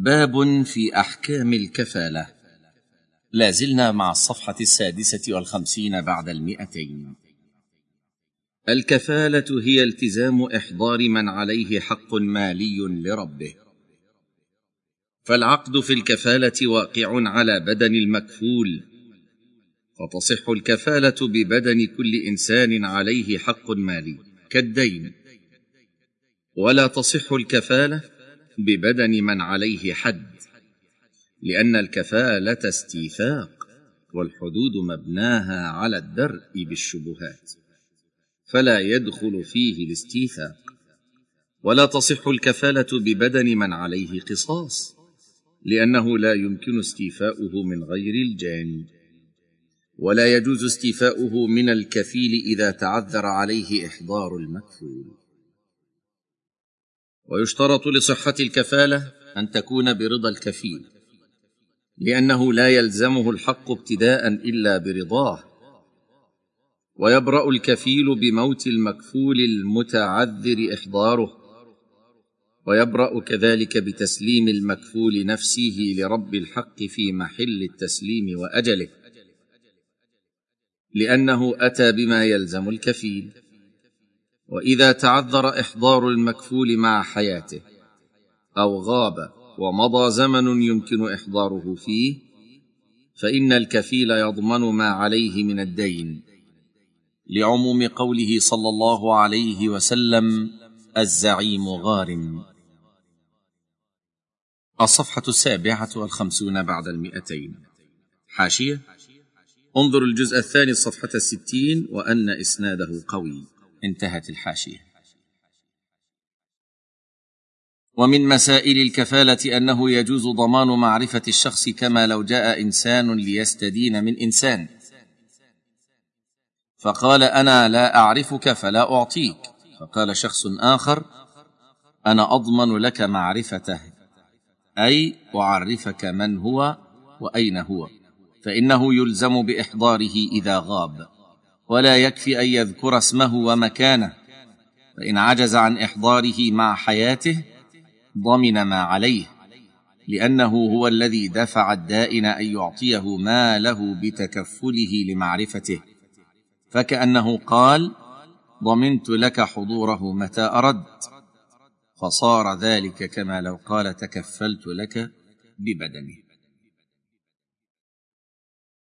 باب في أحكام الكفالة. لا زلنا مع الصفحة السادسة والخمسين بعد المئتين. الكفالة هي التزام إحضار من عليه حق مالي لربه. فالعقد في الكفالة واقع على بدن المكفول. فتصح الكفالة ببدن كل إنسان عليه حق مالي كالدين. ولا تصح الكفالة ببدن من عليه حد لأن الكفالة استيثاق والحدود مبناها على الدرء بالشبهات فلا يدخل فيه الاستيثاق ولا تصح الكفالة ببدن من عليه قصاص لأنه لا يمكن استيفاؤه من غير الجاني. ولا يجوز استيفاؤه من الكفيل إذا تعذر عليه إحضار المكفول. ويشترط لصحة الكفالة أن تكون برضا الكفيل لأنه لا يلزمه الحق ابتداء إلا برضاه. ويبرأ الكفيل بموت المكفول المتعذر إحضاره. ويبرأ كذلك بتسليم المكفول نفسه لرب الحق في محل التسليم وأجله لأنه أتى بما يلزم الكفيل. وإذا تعذر إحضار المكفول مع حياته أو غاب ومضى زمن يمكن إحضاره فيه فإن الكفيل يضمن ما عليه من الدين. لعموم قوله صلى الله عليه وسلم الزعيم غارم. الصفحة السابعة والخمسون بعد المئتين. حاشية. انظر الجزء الثاني الصفحه الستين وأن إسناده قوي. انتهت الحاشية. ومن مسائل الكفالة أنه يجوز ضمان معرفة الشخص كما لو جاء إنسان ليستدين من إنسان. فقال أنا لا أعرفك فلا أعطيك. فقال شخص آخر أنا أضمن لك معرفته أي أعرفك من هو وأين هو. فإنه يلزم بإحضاره إذا غاب. ولا يكفي أن يذكر اسمه ومكانه فان عجز عن إحضاره مع حياته ضمن ما عليه لأنه هو الذي دفع الدائن أن يعطيه ما له بتكفله لمعرفته فكأنه قال ضمنت لك حضوره متى اردت فصار ذلك كما لو قال تكفلت لك ببدنه.